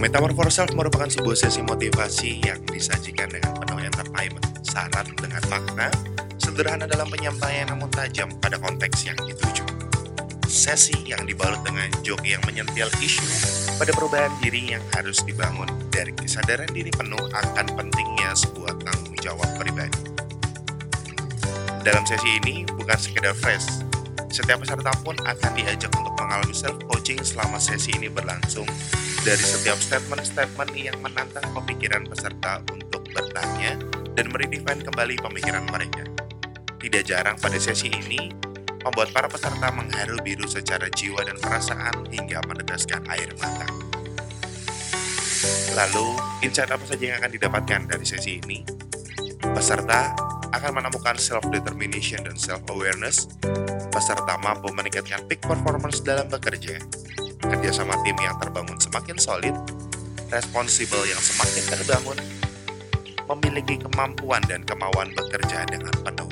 Metamorph Self merupakan sebuah sesi motivasi yang disajikan dengan penuh entertainment, syarat dengan makna, sederhana dalam penyampaian namun tajam pada konteks yang dituju. Sesi yang dibalut dengan joke yang menyentil isu pada perubahan diri yang harus dibangun dari kesadaran diri penuh akan pentingnya sebuah tanggung jawab pribadi. Dalam sesi ini bukan sekedar fresh, setiap peserta pun akan diajak untuk mengalami self-coaching selama sesi ini berlangsung dari setiap statement-statement yang menantang pemikiran peserta untuk bertanya dan meredefine kembali pemikiran mereka. Tidak jarang pada sesi ini, membuat para peserta mengharu biru secara jiwa dan perasaan hingga meneteskan air mata. Lalu, insight apa saja yang akan didapatkan dari sesi ini? Peserta akan menemukan self-determination dan self-awareness. Peserta mampu meningkatkan peak performance dalam bekerja. Kerjasama tim yang terbangun semakin solid, responsibel yang semakin terbangun, memiliki kemampuan dan kemauan bekerja dengan penuh